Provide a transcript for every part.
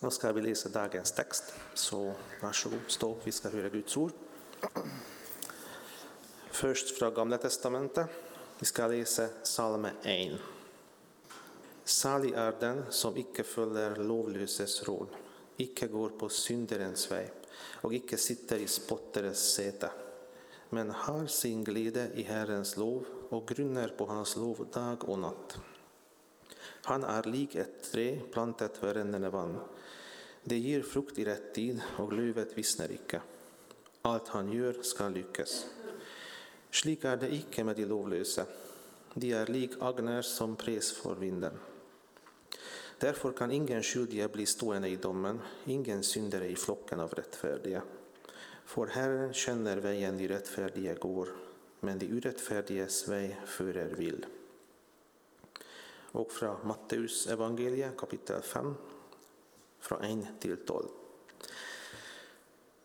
Nå skal vi lese dagens tekst, så vær så god, stå vi skal høre Guds ord. Først fra Gamle testamentet. Vi skal lese Salme 1. Salig er den som ikke følger lovløses råd, ikke går på synderens vei, og ikke sitter i spotteres sete, men har sin glede i Herrens lov og grunner på Hans lov dag og natt. Han er lik et tre plantet ved rennende vann. Det gir frukt i rett tid, og løvet visner ikke. Alt han gjør, skal lykkes. Slik er det ikke med de lovløse. De er lik agner som pres for vinden. Derfor kan ingen skyldige bli stående i dommen, ingen syndere i flokken av rettferdige. For Herren kjenner veien de rettferdige går, men de urettferdiges vei fører vill. Og fra Matteusevangeliet, kapittel 5, fra 1 til 12.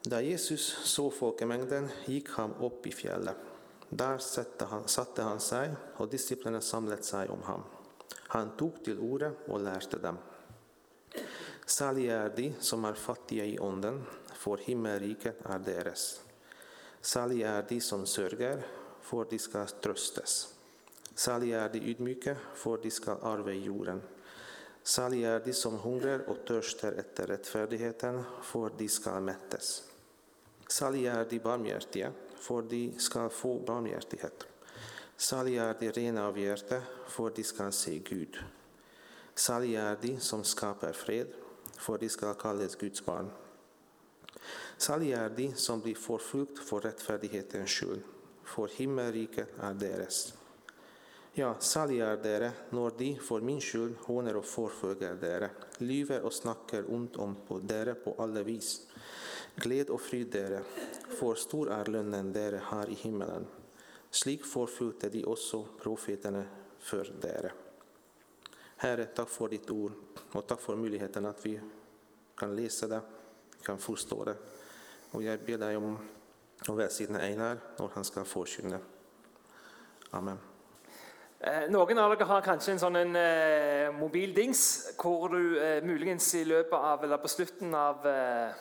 Da Jesus så folkemengden, gikk han opp i fjellet. Der satte han, satte han seg, og disiplene samlet seg om ham. Han tok til orde og lærte dem. Særlig er de som er fattige i ånden, for himmelriket er deres. Særlig er de som sørger, for de skal trøstes. Særlig er de ydmyke, for de skal arve jorden. Salige er de som hungrer og tørster etter rettferdigheten, for de skal mettes. Salige er de barmhjertige, for de skal få barmhjertighet. Salige er de rene av hjerte, for de skal se Gud. Salige er de som skaper fred, for de skal kalles Guds barn. Salige er de som blir forfulgt for rettferdighetens skyld, for himmelriket er deres. Ja, salig er dere når de for min skyld håner og forfølger dere, lyver og snakker ondt om på dere på alle vis. Gled og fryd dere, for stor er lønnen dere har i himmelen. Slik forfulgte de også profetene før dere. Herre, takk for ditt ord, og takk for muligheten at vi kan lese det, kan forstå det. Og jeg ber deg om å være siden Einar når han skal forkynne. Amen. Eh, noen av dere har kanskje en sånn en, eh, mobildings hvor du eh, muligens i løpet av, eller på slutten av eh,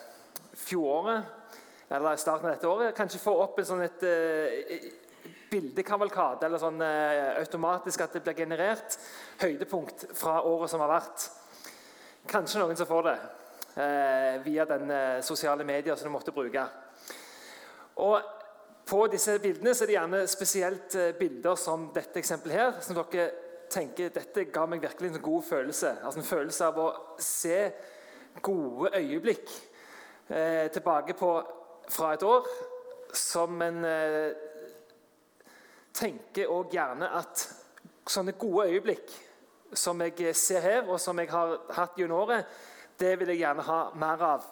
fjoråret eller starten av dette året kanskje får opp en sånn et eh, bildekavalkade, eller sånn eh, automatisk at det blir generert høydepunkt fra året som har vært. Kanskje noen som får det eh, via den sosiale medier som du måtte bruke. Og på disse bildene så er det gjerne spesielt eh, bilder som dette eksempelet her, som dere tenker dette ga meg virkelig en god følelse. Altså En følelse av å se gode øyeblikk eh, tilbake på fra et år, som en eh, tenker òg gjerne at sånne gode øyeblikk som jeg ser her, og som jeg har hatt gjennom året, det vil jeg gjerne ha mer av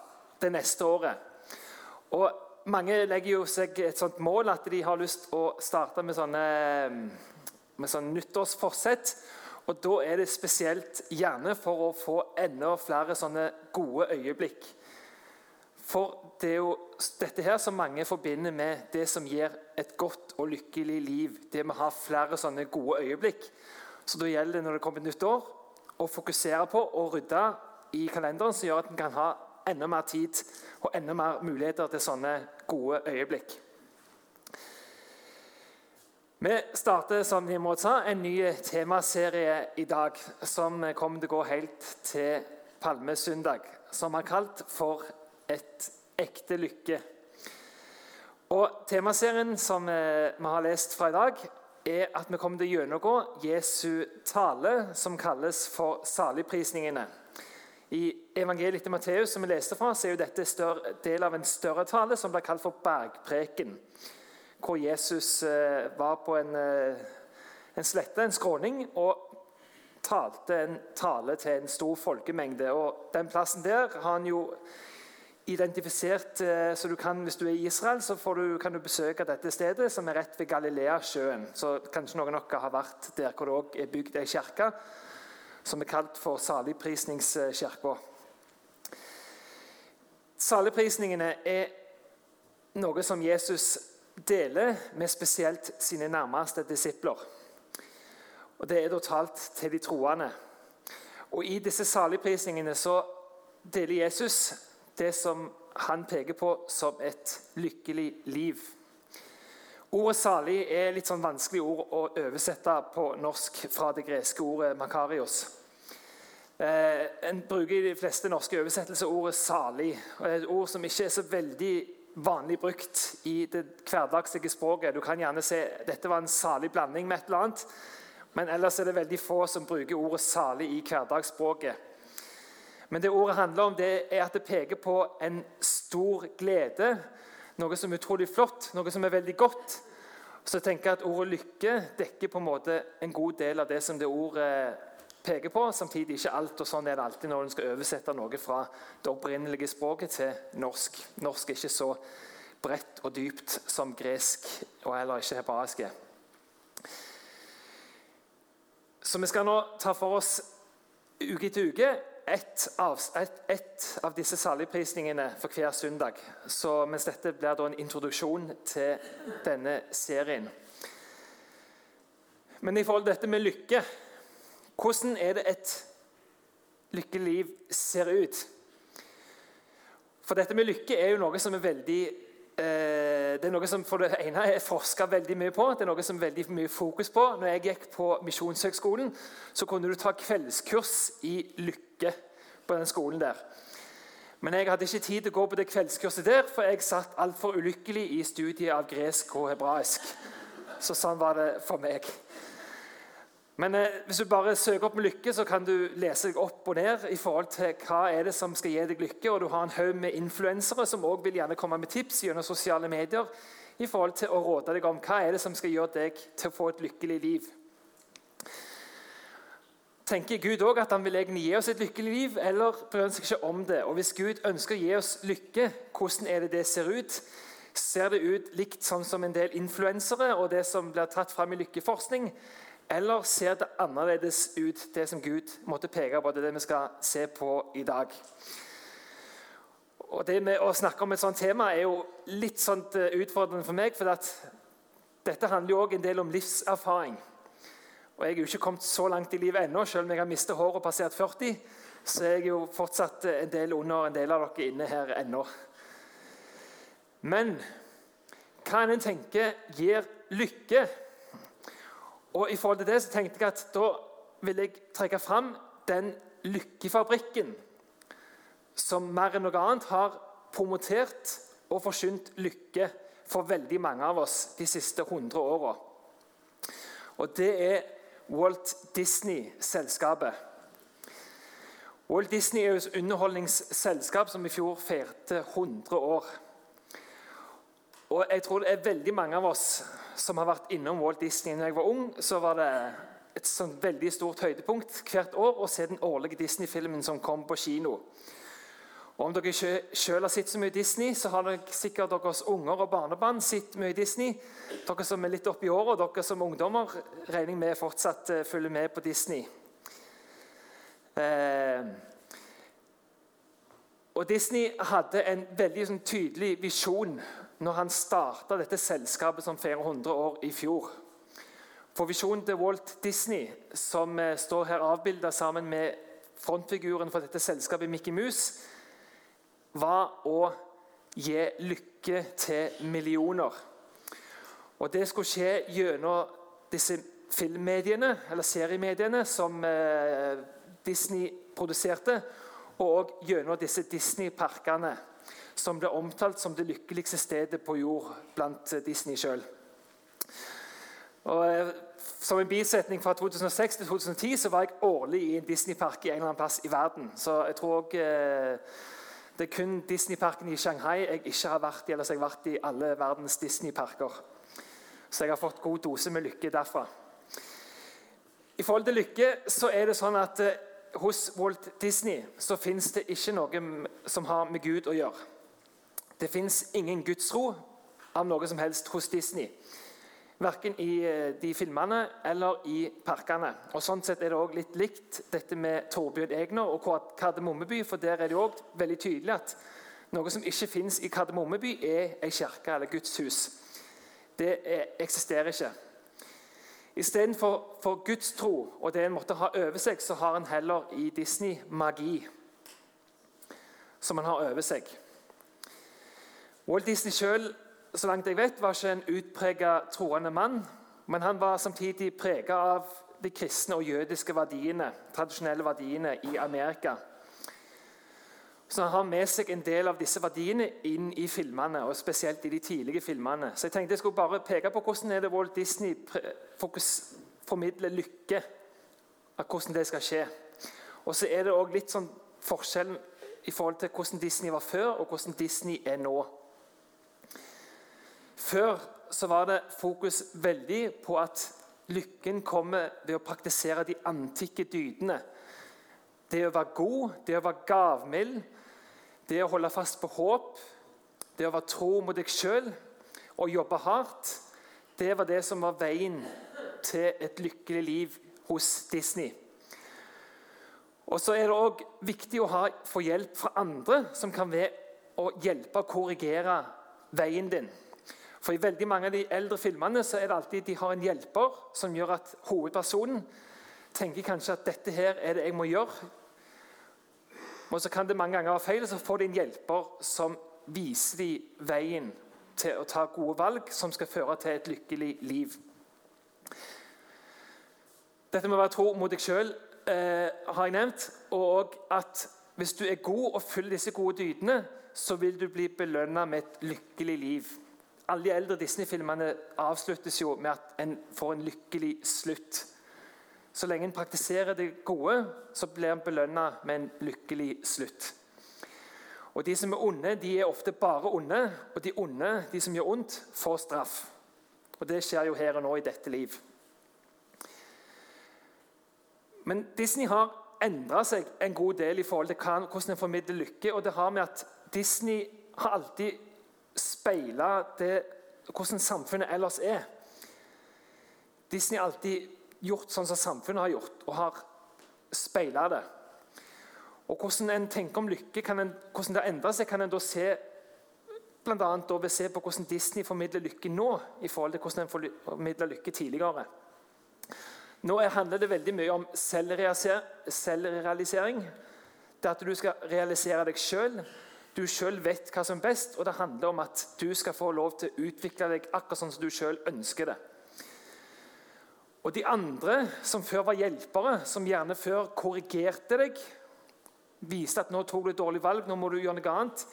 det neste året. Og mange legger jo seg et sånt mål at de har lyst å starte med sånne, med sånne nyttårsforsett. Og da er det spesielt gjerne for å få enda flere sånne gode øyeblikk. For det er jo dette her som mange forbinder med det som gir et godt og lykkelig liv. Det med å ha flere sånne gode øyeblikk. Så da gjelder det når det kommer et nytt år, å fokusere på å rydde i kalenderen, som gjør at en kan ha enda mer tid og enda mer muligheter til sånne gode øyeblikk. Vi starter som Nimrod sa, en ny temaserie i dag som kommer til å gå helt til palmesøndag. Som er kalt for Et ekte lykke. Og Temaserien som vi har lest fra i dag, er at vi kommer til å gjennomgå Jesu tale, som kalles for saligprisningene. I evangeliet til Matteus som vi leste fra, så er jo dette større, del av en større tale som blir kalt for bergpreken. Hvor Jesus eh, var på en, eh, en, slette, en skråning, og talte en tale til en stor folkemengde. Og Den plassen der har han jo identifisert eh, så du kan, Hvis du er i Israel, så du, kan du besøke dette stedet, som er rett ved Galileasjøen. Så Kanskje noen av dere har vært der hvor det òg er bygd ei kirke som er kalt for saligprisningskirka. Saligprisningene er noe som Jesus deler med spesielt sine nærmeste disipler. Og Det er da talt til de troende. Og I disse saligprisningene så deler Jesus det som han peker på som et lykkelig liv. Ordet 'salig' er litt sånn vanskelig ord å oversette på norsk fra det greske ordet 'makarios'. Eh, en bruker i de fleste norske oversettelser ordet 'salig'. Et ord som ikke er så veldig vanlig brukt i det hverdagslige språket. Du kan gjerne se dette var en salig blanding med et eller annet, men ellers er det veldig få som bruker ordet 'salig' i hverdagsspråket. Men det ordet handler om, det er at det peker på en stor glede noe som er utrolig flott, noe som er veldig godt. Så jeg tenker at Ordet lykke dekker på en måte en god del av det som det ordet peker på. Samtidig ikke alt, og sånn er det alltid når en skal oversette noe fra det opprinnelige språket til norsk. Norsk er ikke så bredt og dypt som gresk og heller ikke hebraisk. Så vi skal nå ta for oss uke etter uke ett av, et, et av, disse saligprisningene for hver søndag. Så, mens dette blir da en introduksjon til denne serien. Men i forhold til dette med lykke Hvordan er det et lykkeliv ser ut? For dette med lykke er jo noe som er veldig det er noe som for det ene jeg forska veldig mye på. det er noe som er veldig mye fokus på. Når jeg gikk på Misjonshøgskolen, så kunne du ta kveldskurs i lykke på den skolen der. Men jeg hadde ikke tid til å gå på det kveldskurset der, for jeg satt altfor ulykkelig i studiet av gresk og hebraisk. Så sånn var det for meg. Men eh, hvis du bare søker opp med lykke, så kan du lese deg opp og ned i forhold til hva er det som skal gi deg lykke. Og du har en haug med influensere som også vil gjerne komme med tips gjennom sosiale medier i forhold til å råde deg om hva er det som skal gjøre deg til å få et lykkelig liv tenker Gud òg at han vil egentlig gi oss et lykkelig liv, eller bryr han seg ikke om det? Og Hvis Gud ønsker å gi oss lykke, hvordan er det det ser ut? Ser det ut likt sånn som en del influensere og det som blir tatt fram i lykkeforskning? Eller ser det annerledes ut, det som Gud måtte peke på? Det er det vi skal se på i dag. Og Det med å snakke om et sånt tema er jo litt sånt eh, utfordrende for meg. For dette handler jo òg en del om livserfaring. Og Jeg er jo ikke kommet så langt i livet ennå, selv om jeg har mistet håret og passert 40. Så er jeg jo fortsatt en del under en del av dere inne her ennå. Men hva en tenker gir lykke. Og I forhold til det så tenkte jeg at da vil jeg trekke fram den lykkefabrikken som mer enn noe annet har promotert og forsynt lykke for veldig mange av oss de siste 100 åra. Og det er Walt Disney-selskapet. Walt Disney er et underholdningsselskap som i fjor feirte 100 år. Og jeg tror det er veldig mange av oss som har vært innom Walt Disney. Når jeg var ung, så var det et sånn veldig stort høydepunkt hvert år å se den årlige Disney-filmen som kom på kino. Og Om dere selv har sett så mye Disney, så har dere sikkert deres unger og barnebarn sett mye Disney. Dere som er litt oppi året, og dere som ungdommer, regner med fortsatt uh, følger med på Disney. Eh, og Disney hadde en veldig sånn, tydelig visjon når han starta dette selskapet som feirer 100 år i fjor. For visjonen til Walt Disney, som uh, står her avbilda sammen med frontfiguren for dette selskapet, Mickey Mouse, var å gi lykke til millioner. Og Det skulle skje gjennom disse filmmediene, eller seriemediene som eh, Disney produserte, og gjennom disse Disney-parkene, som ble omtalt som det lykkeligste stedet på jord blant Disney sjøl. Eh, som en bisetning fra 2006 til 2010 så var jeg årlig i en Disney-park i en eller annen plass i verden. Så jeg tror også, eh, det er kun Disneyparken i Shanghai jeg ikke har vært i. Ellers har jeg vært i alle verdens Disneyparker. Så jeg har fått god dose med lykke derfra. I forhold til lykke så er det sånn at eh, hos Walt Disney så fins det ikke noe som har med Gud å gjøre. Det fins ingen gudsro av noe som helst hos Disney. Verken i eh, de filmene eller i parkene. Og Sånn sett er det også litt likt dette med Torbjørn Egner og Kardemommeby. For der er det også veldig tydelig at noe som ikke fins i Kardemommeby, er ei kirke eller gudshus. Det er, eksisterer ikke. Istedenfor for gudstro og det en måtte ha over seg, så har en heller i Disney magi. som han har over seg. Walt Disney sjøl så langt jeg vet, var ikke en utprega troende mann, men han var samtidig prega av de kristne og jødiske verdiene, tradisjonelle verdiene i Amerika. Så han har med seg en del av disse verdiene inn i filmene, og spesielt i de tidlige filmene. Så jeg tenkte jeg skulle bare peke på hvordan er det Walt Disney formidler lykke. Av hvordan det skal skje. Og så er det òg litt sånn forskjellen i forhold til hvordan Disney var før, og hvordan Disney er nå. Før så var det fokus veldig på at lykken kommer ved å praktisere de antikke dydene. Det å være god, det å være gavmild, det å holde fast på håp, det å være tro mot deg sjøl og jobbe hardt, det var det som var veien til et lykkelig liv hos Disney. Og så er det òg viktig å ha, få hjelp fra andre som kan være å hjelpe å korrigere veien din. For I veldig mange av de eldre filmene så er det alltid de har en hjelper som gjør at hovedpersonen tenker kanskje at dette her er det jeg må gjøre og så kan det mange ganger være feil, så får de en hjelper som viser de veien til å ta gode valg som skal føre til et lykkelig liv. Dette med å være tro mot deg sjøl eh, har jeg nevnt. Og at hvis du er god og følger disse gode dydene, så vil du bli belønna med et lykkelig liv. Alle de eldre Disney-filmene avsluttes jo med at en får en lykkelig slutt. Så lenge en praktiserer det gode, så blir en belønna med en lykkelig slutt. Og De som er onde, de er ofte bare onde, og de onde, de som gjør ondt, får straff. Og Det skjer jo her og nå i dette liv. Men Disney har endra seg en god del i forhold til hvordan en formidler lykke. og det har med at Disney har alltid speila hvordan samfunnet ellers er. Disney har alltid gjort sånn som samfunnet har gjort, og har speila det. Og Hvordan en tenker om lykke, en, hvordan det har endra seg, kan en da se annet ved å se på hvordan Disney formidler lykke nå i forhold til hvordan en formidla lykke tidligere. Nå handler det veldig mye om selvrealisering. Det at du skal realisere deg sjøl. Du sjøl vet hva som er best, og det handler om at du skal få lov til å utvikle deg akkurat sånn som du sjøl ønsker det. Og de andre, som før var hjelpere, som gjerne før korrigerte deg, viste at nå tok du et dårlig valg, nå må du gjøre noe annet,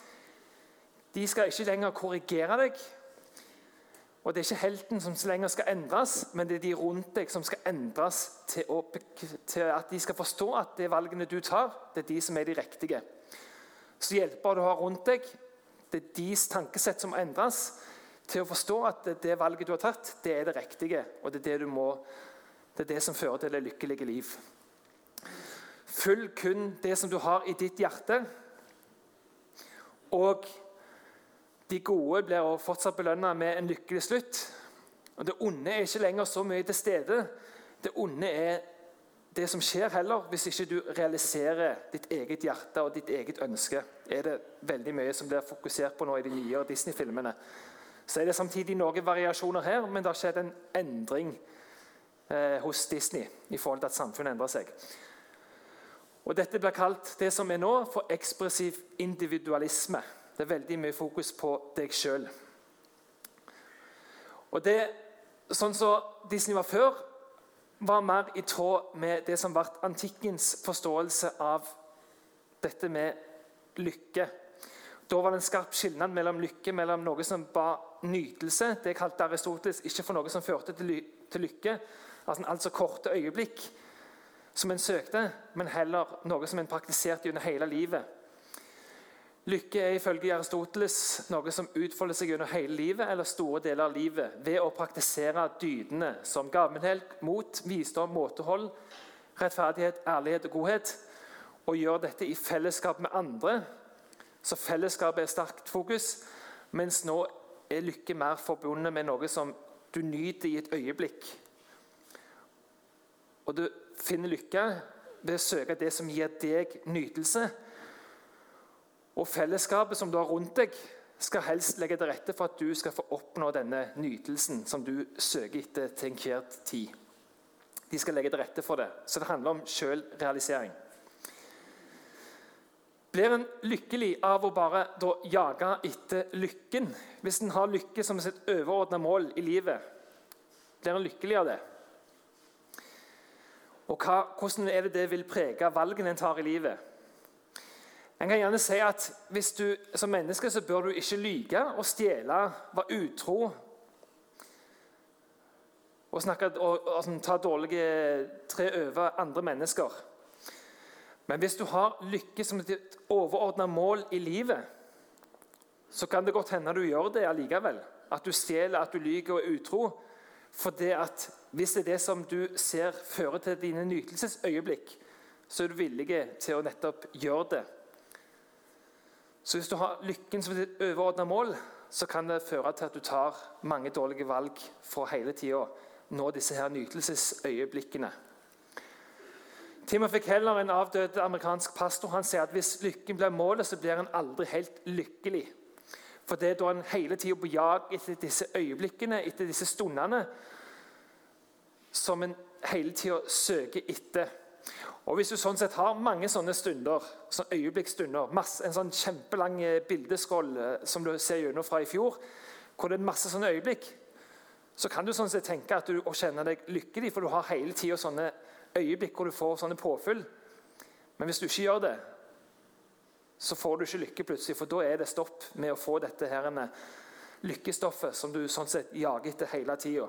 de skal ikke lenger korrigere deg. Og Det er ikke helten som lenger skal endres, men det er de rundt deg som skal endres til, å, til at de skal forstå at det valgene du tar, det er de som er de riktige. Så hjelper du har rundt deg, det er deres tankesett som endres til å forstå at det valget du har tatt, det er det riktige. Og det er det, må, det, er det som fører til det lykkelige liv. Følg kun det som du har i ditt hjerte. Og de gode blir fortsatt belønna med en lykkelig slutt. Og Det onde er ikke lenger så mye til stede. Det onde er det som skjer heller, hvis ikke du realiserer ditt eget hjerte og ditt eget ønske. er det veldig mye som blir fokusert på nå i de nye Disney-filmene. Så er det samtidig noen variasjoner her, men det har skjedd en endring eh, hos Disney i forhold til at samfunnet endrer seg. Og Dette blir kalt det som er nå, for ekspressiv individualisme. Det er veldig mye fokus på deg sjøl. Sånn som Disney var før, var mer i tråd med det som ble antikkens forståelse av dette med lykke. Da var det en skarp skilnad mellom lykke mellom noe som ba nytelse. Det kalte Aristoteles ikke for noe som førte til, til lykke. Altså, altså korte øyeblikk som en søkte, men heller noe som en praktiserte under hele livet. Lykke er ifølge Aristoteles noe som utfolder seg gjennom hele livet eller store deler av livet ved å praktisere dydene som gavmildhet, mot, visdom, måtehold, rettferdighet, ærlighet og godhet. Og gjør dette i fellesskap med andre. Så fellesskapet er sterkt fokus. Mens nå er lykke mer forbundet med noe som du nyter i et øyeblikk. Og du finner lykke ved å søke det som gir deg nytelse. Og fellesskapet som du har rundt deg, skal helst legge til rette for at du skal få oppnå denne nytelsen som du søker etter til enhver tid. De skal legge til rette for det. Så det handler om selvrealisering. Blir en lykkelig av å bare da, jage etter lykken? Hvis en har lykke som sitt overordna mål i livet, blir en lykkelig av det? Og hva, hvordan er det det vil prege valgene en tar i livet? En kan gjerne si at hvis du, Som menneske så bør du ikke lyge og stjele, være utro og, snakke, og, og, og ta dårlige tre over andre mennesker. Men hvis du har lykke som et overordna mål i livet, så kan det godt hende du gjør det allikevel. At du stjeler, at du lyver og er utro. For det at hvis det er det som du ser fører til dine nytelsesøyeblikk, så er du villig til å nettopp gjøre det. Så hvis du har lykken som et overordna mål, så kan det føre til at du tar mange dårlige valg for hele tida nå disse her nytelsesøyeblikkene. Timothy Keller, en avdød amerikansk pastor, han sier at hvis lykken blir målet, så blir en aldri helt lykkelig. For det er da en hele tida på jag etter disse øyeblikkene, etter disse stundene, som en hele tida søker etter. Og Hvis du sånn sett har mange sånne stunder, sånn øyeblikksstunder, en sånn kjempelang eh, bildeskål eh, som du ser gjennom fra i fjor, hvor det er masse sånne øyeblikk, så kan du sånn sett tenke at du, og kjenne deg lykkelig, for du har hele tida sånne øyeblikk hvor du får sånne påfyll. Men hvis du ikke gjør det, så får du ikke lykke plutselig, for da er det stopp med å få dette her, lykkestoffet som du sånn sett jager etter hele tida.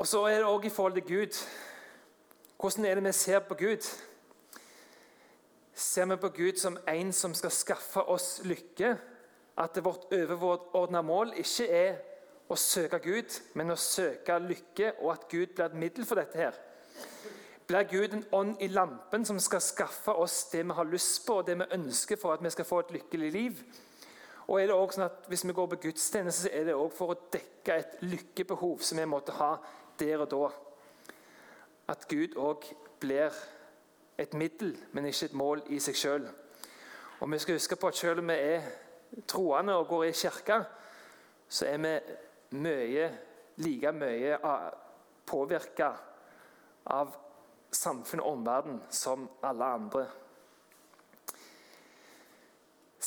Og så er det òg i forhold til Gud. Hvordan er det vi ser på Gud? Ser vi på Gud som en som skal skaffe oss lykke? At vårt overordna mål ikke er å søke Gud, men å søke lykke, og at Gud blir et middel for dette. her. Blir Gud en ånd i lampen som skal skaffe oss det vi har lyst på og det vi ønsker for at vi skal få et lykkelig liv? Og er det også sånn at Hvis vi går på gudstjeneste, så er det også for å dekke et lykkebehov som vi måtte ha der og da. At Gud òg blir et middel, men ikke et mål i seg sjøl. Vi skal huske på at selv om vi er troende og går i kirka, så er vi mye, like mye påvirka av samfunnet og omverdenen som alle andre.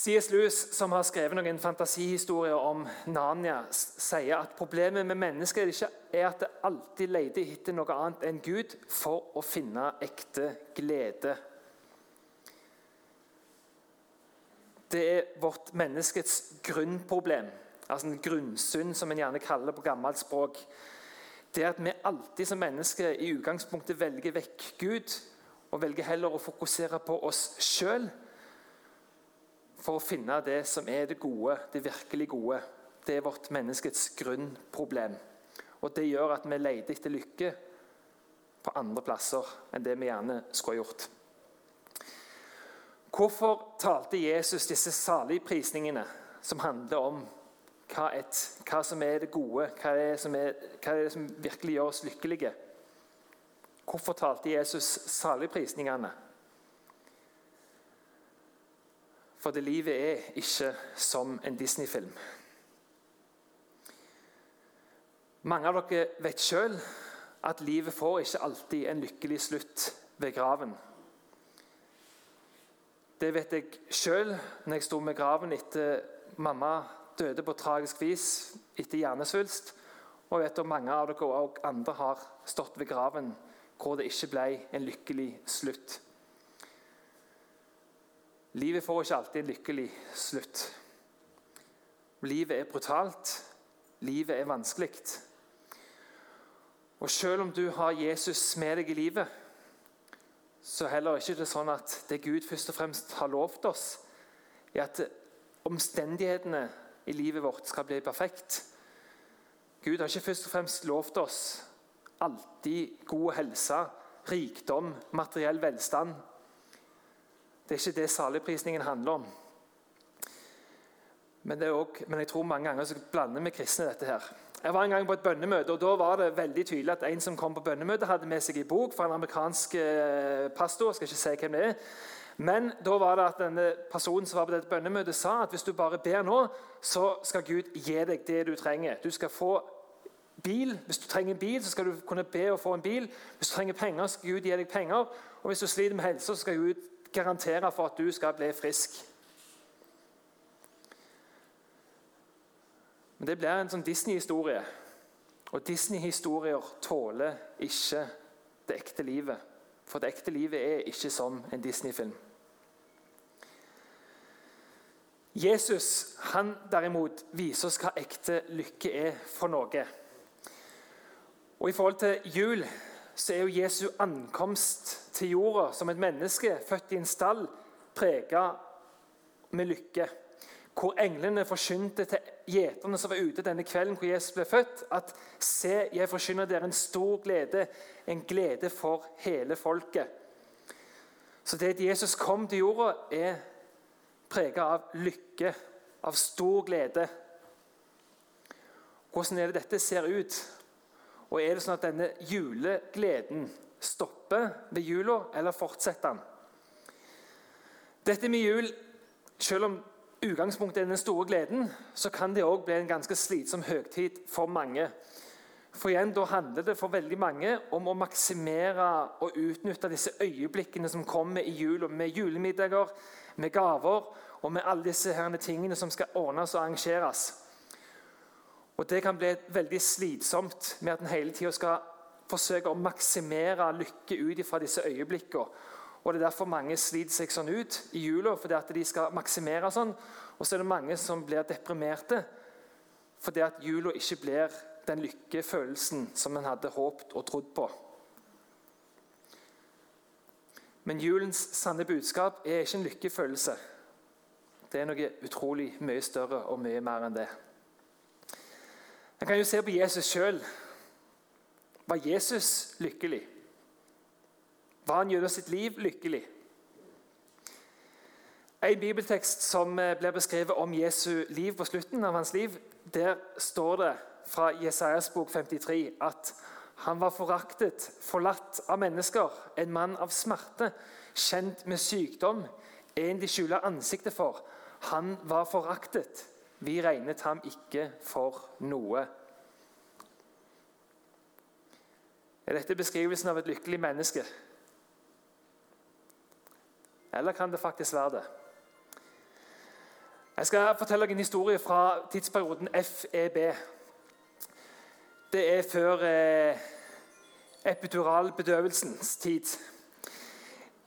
C.S. Lewis, som har skrevet noen fantasihistorier om Narnia, sier at problemet med mennesker er at det alltid leter etter noe annet enn Gud for å finne ekte glede. Det er vårt menneskets grunnproblem altså en grunnsynd, som en gjerne kaller det på gammelt språk, det er at vi alltid som mennesker i utgangspunktet velger vekk Gud og velger heller å fokusere på oss sjøl for å finne det som er det gode, det virkelig gode. Det er vårt menneskets grunnproblem. Og Det gjør at vi leter etter lykke på andre plasser enn det vi gjerne skulle ha gjort. Hvorfor talte Jesus disse saligprisningene som handler om hva, et, hva, som er det gode, hva er, som er, hva er det som virkelig gjør oss lykkelige. Hvorfor talte Jesus saligprisningene? For det livet er ikke som en Disney-film. Mange av dere vet sjøl at livet får ikke alltid en lykkelig slutt ved graven. Det vet jeg sjøl når jeg sto med graven etter mamma døde på tragisk vis etter hjernesvulst. Og jeg vet at mange av dere og andre har stått ved graven hvor det ikke ble en lykkelig slutt. Livet får ikke alltid en lykkelig slutt. Livet er brutalt. Livet er vanskelig. Og selv om du har Jesus med deg i livet, så heller ikke det sånn at det Gud først og fremst har lovt oss, er at omstendighetene i livet vårt skal bli perfekt. Gud har ikke først og fremst lovt oss alltid god helse, rikdom, materiell velstand. Det er ikke det saligprisningen handler om. Men, også, men, jeg tror mange ganger så blander vi kristne dette her. Jeg var en gang på et bønnemøte, og da var det veldig tydelig at en som kom på bønnemøte, hadde med seg en bok fra en amerikansk eh, pastor. Jeg skal ikke si hvem det er. Men da var det at denne personen som var på dette bønnemøtet, sa at hvis du bare ber nå, så skal Gud gi deg det du trenger. Du skal få bil. Hvis du trenger en bil, så skal du kunne be å få en bil. Hvis du trenger penger, så skal Gud gi deg penger. Og hvis du sliter med helse, så skal Gud garantere for at du skal bli frisk. Men det blir en sånn Disney-historie. Og Disney-historier tåler ikke det ekte livet. For det ekte livet er ikke som en Disney-film. Jesus han derimot viser oss hva ekte lykke er for noe. Og I forhold til jul så er jo Jesu ankomst til jorda som et menneske født i en stall prega med lykke. Hvor englene forkynte til gjeterne som var ute denne kvelden hvor Jesus ble født, at se, jeg forkynner dere en stor glede, en glede for hele folket. Så det at Jesus kom til jorda, er prega av lykke, av stor glede. Hvordan er det dette ser ut? Og Er det sånn at denne julegleden stopper ved jula, eller fortsetter den? Dette med jul, selv om utgangspunktet er den store gleden, så kan det òg bli en ganske slitsom høgtid for mange. For igjen, Da handler det for veldig mange om å maksimere og utnytte disse øyeblikkene som kommer i jula, med julemiddager, med gaver og med alle disse tingene som skal ordnes og arrangeres. Og Det kan bli veldig slitsomt med at en hele tida skal forsøke å maksimere lykke ut fra disse øyeblikkene. Og Det er derfor mange sliter seg sånn ut i jula, fordi at de skal maksimere sånn. Og så er det mange som blir deprimerte fordi at jula ikke blir den lykkefølelsen som en hadde håpt og trodd på. Men julens sanne budskap er ikke en lykkefølelse. Det er noe utrolig mye større og mye mer enn det. En kan jo se på Jesus sjøl. Var Jesus lykkelig? Var han gjennom sitt liv lykkelig? En bibeltekst som eh, blir beskrevet om Jesu liv på slutten av hans liv, der står det fra Jesajas bok 53 at han var foraktet, forlatt av mennesker, en mann av smerte, kjent med sykdom, en de skjuler ansiktet for. Han var foraktet. Vi regnet ham ikke for noe. Er dette beskrivelsen av et lykkelig menneske? Eller kan det faktisk være det? Jeg skal fortelle deg en historie fra tidsperioden FEB. Det er før eh, epiduralbedøvelsens tid.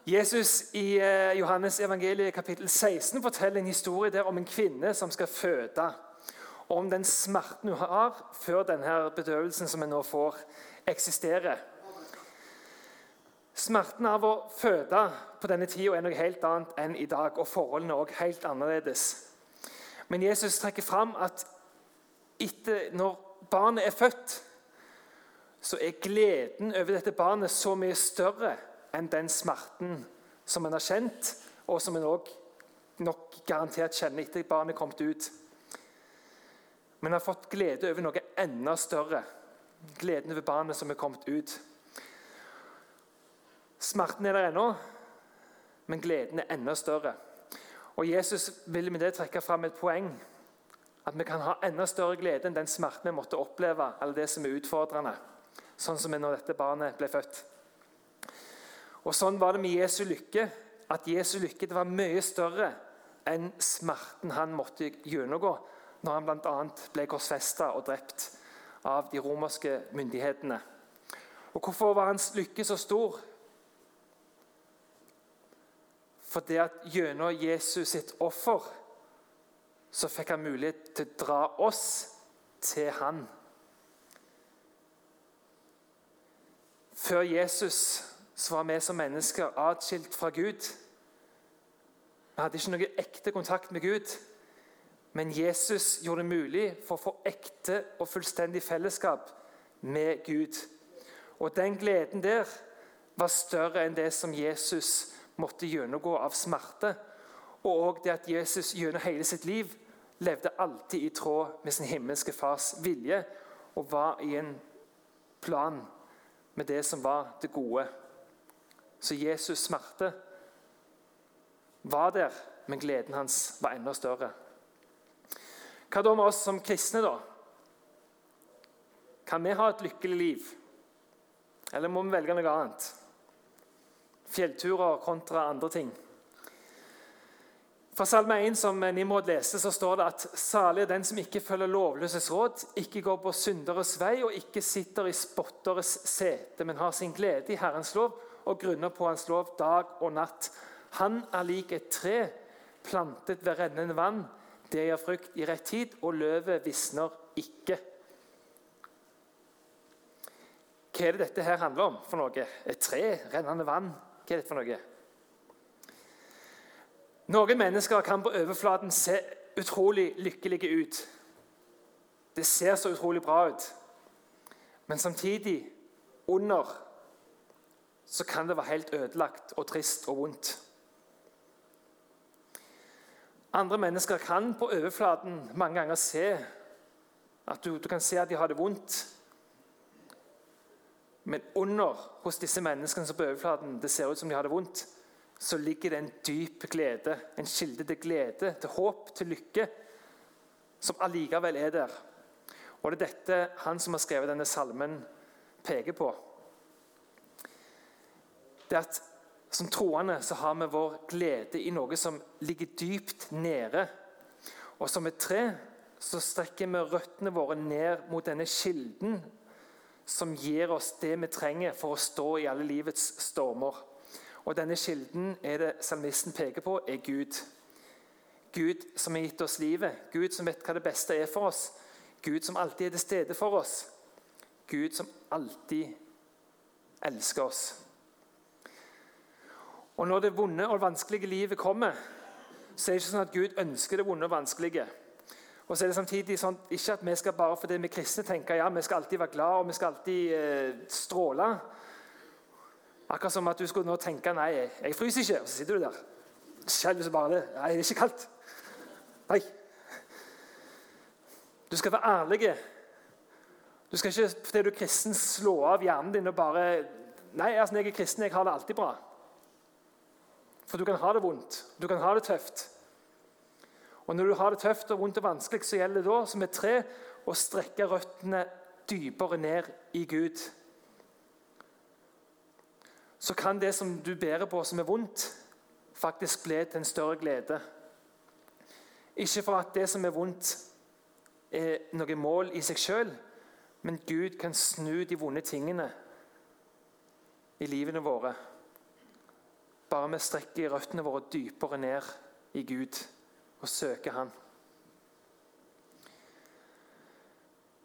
Jesus i eh, Johannes evangeliet kapittel 16 forteller en historie der om en kvinne som skal føde. Og om den smerten hun har før denne bedøvelsen som hun nå får, eksisterer. Smerten av å føde på denne tida er noe helt annet enn i dag, og forholdene er også helt annerledes. Men Jesus trekker fram at etter, når barnet er født, så er gleden over dette barnet så mye større enn den smerten som en har kjent, og som en nok garantert kjenner etter at barnet er kommet ut. Men en har fått glede over noe enda større. Gleden over barnet som er kommet ut. Smerten er der ennå, men gleden er enda større. Og Jesus vil med det trekke fram et poeng. At vi kan ha enda større glede enn den smerten vi måtte oppleve, eller det som er utfordrende. Sånn som når dette barnet ble født. Og Sånn var det med Jesu lykke. At Jesu lykke var mye større enn smerten han måtte gjennomgå når han bl.a. ble korsfesta og drept av de romerske myndighetene. Og Hvorfor var hans lykke så stor? Fordi at gjennom Jesus sitt offer så fikk han mulighet til å dra oss til han. Før Jesus så var vi som mennesker atskilt fra Gud. Vi hadde ikke noe ekte kontakt med Gud. Men Jesus gjorde det mulig for å få ekte og fullstendig fellesskap med Gud. Og den gleden der var større enn det som Jesus måtte gjennomgå av smerte. Og òg det at Jesus gjennom hele sitt liv levde alltid i tråd med sin himmelske fars vilje og var i en plan med det som var det gode. Så Jesus' smerte var der, men gleden hans var enda større. Hva da med oss som kristne, da? Kan vi ha et lykkelig liv? Eller må vi velge noe annet? fjellturer kontra andre ting. Fra Salme 1 som Nimrod leste, så står det at salig er den som ikke følger lovløses råd, ikke går på synderes vei og ikke sitter i spotteres sete, men har sin glede i Herrens lov og grunner på Hans lov dag og natt. Han er lik et tre plantet ved rennende vann. Det gir frukt i rett tid, og løvet visner ikke. Hva er det dette her handler om for noe? Et tre, rennende vann? Hva er dette for noe? Noen mennesker kan på overflaten se utrolig lykkelige ut. Det ser så utrolig bra ut. Men samtidig, under, så kan det være helt ødelagt og trist og vondt. Andre mennesker kan på overflaten mange ganger se at du, du kan se at de har det vondt. Men under hos disse menneskene som på overflaten det ser ut som de har det vondt, så ligger det en dyp glede, en kilde til glede, til håp, til lykke, som allikevel er der. Og det er dette han som har skrevet denne salmen, peker på. Det at som troende så har vi vår glede i noe som ligger dypt nede. Og som et tre så strekker vi røttene våre ned mot denne kilden som gir oss det vi trenger for å stå i alle livets stormer. Og Denne kilden er det salmisten peker på, er Gud. Gud som har gitt oss livet, Gud som vet hva det beste er for oss. Gud som alltid er til stede for oss. Gud som alltid elsker oss. Og Når det vonde og vanskelige livet kommer, så er det ikke sånn at Gud ønsker det vonde og vanskelige. Og så er det samtidig sånn, Ikke at vi skal bare fordi vi kristne tenker ja, vi skal alltid være glad og vi skal alltid eh, stråle. Akkurat som at du skulle nå tenke nei, jeg fryser ikke. Og så sitter du der. Skjelver bare det. Nei, det er ikke kaldt. Nei. Du skal være ærlig. Du skal ikke fordi du er kristen, slå av hjernen din og bare Nei, altså, jeg er kristen, jeg har det alltid bra. For du kan ha det vondt. Du kan ha det tøft. Og Når du har det tøft og vondt og vanskelig, så gjelder det da, som et tre, å strekke røttene dypere ned i Gud. Så kan det som du bærer på som er vondt, faktisk bli til en større glede. Ikke for at det som er vondt, er noe mål i seg sjøl, men Gud kan snu de vonde tingene i livene våre. Bare vi strekker røttene våre dypere ned i Gud og søke Han.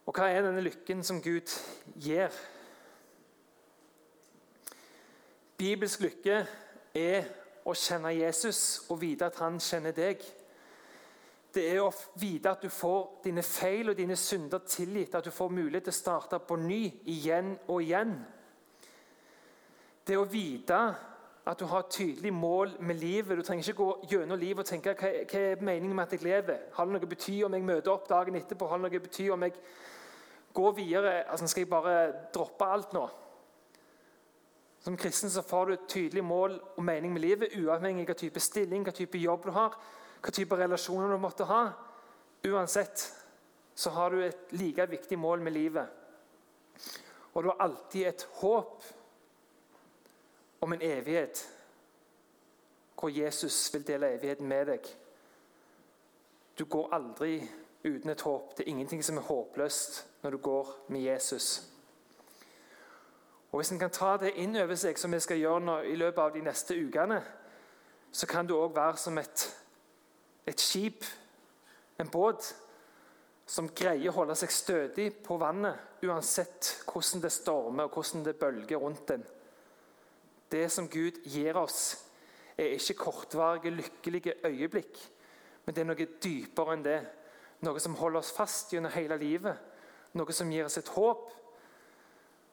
Og hva er denne lykken som Gud gir? Bibelsk lykke er å kjenne Jesus og vite at han kjenner deg. Det er å vite at du får dine feil og dine synder tilgitt, at du får mulighet til å starte på ny igjen og igjen. Det å vite at du har et tydelig mål med livet. Du trenger ikke gå gjennom livet og tenke hva, hva er meningen med at jeg lever. Har det noe å bety om jeg møter opp dagen etterpå? Har det noe å bety om jeg går videre? Altså, skal jeg bare droppe alt nå? Som kristen så får du et tydelig mål og mening med livet, uavhengig av hva type stilling, hva type jobb du har, hva type relasjoner du måtte ha. Uansett så har du et like viktig mål med livet. Og du har alltid et håp om en evighet hvor Jesus vil dele evigheten med deg. Du går aldri uten et håp. Det er ingenting som er håpløst når du går med Jesus. Og Hvis en kan ta det inn over seg, som vi skal gjøre nå, i løpet av de neste ukene, så kan du òg være som et, et skip, en båt, som greier å holde seg stødig på vannet uansett hvordan det stormer og hvordan det bølger rundt den. Det som Gud gir oss, er ikke kortvarige, lykkelige øyeblikk, men det er noe dypere enn det. Noe som holder oss fast gjennom hele livet. Noe som gir oss et håp.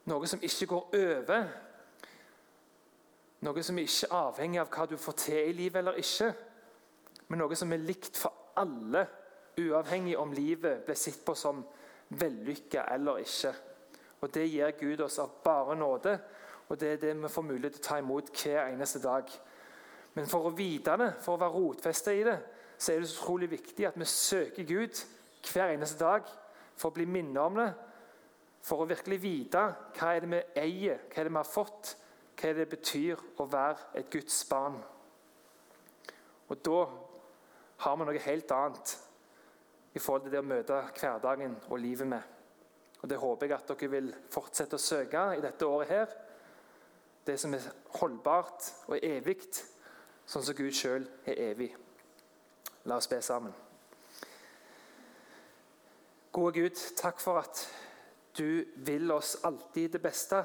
Noe som ikke går over. Noe som ikke er avhengig av hva du får til i livet eller ikke. Men noe som er likt for alle, uavhengig om livet blir sett på som vellykka eller ikke. Og Det gir Gud oss av bare nåde og Det er det vi får mulighet til å ta imot hver eneste dag. Men for å vite det, for å være rotfesta i det, så er det så utrolig viktig at vi søker Gud hver eneste dag for å bli minnet om det. For å virkelig vite hva er det vi eier, hva er det vi har fått, hva er det betyr å være et Guds barn. Og da har vi noe helt annet i forhold til det å møte hverdagen og livet med. Og Det håper jeg at dere vil fortsette å søke i dette året her. Det som er holdbart og evig, sånn som Gud sjøl er evig. La oss be sammen. Gode Gud, takk for at du vil oss alltid det beste.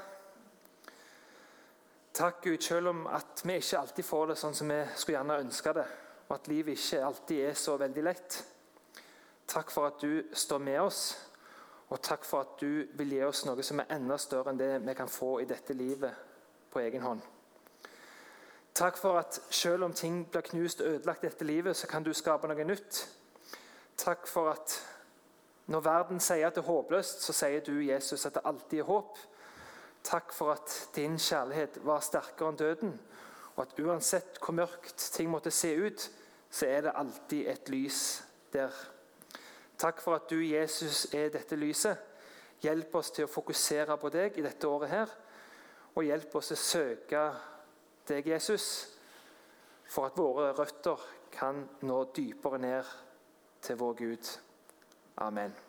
Takk, Gud, selv om at vi ikke alltid får det sånn som vi skulle gjerne ønske det, og at livet ikke alltid er så veldig lett. Takk for at du står med oss, og takk for at du vil gi oss noe som er enda større enn det vi kan få i dette livet på egen hånd. Takk for at selv om ting blir knust og ødelagt etter livet, så kan du skape noe nytt. Takk for at når verden sier at det er håpløst, så sier du, Jesus, at det alltid er håp. Takk for at din kjærlighet var sterkere enn døden, og at uansett hvor mørkt ting måtte se ut, så er det alltid et lys der. Takk for at du, Jesus, er dette lyset. Hjelp oss til å fokusere på deg i dette året her, og hjelp oss å søke deg, Jesus, for at våre røtter kan nå dypere ned til vår Gud. Amen.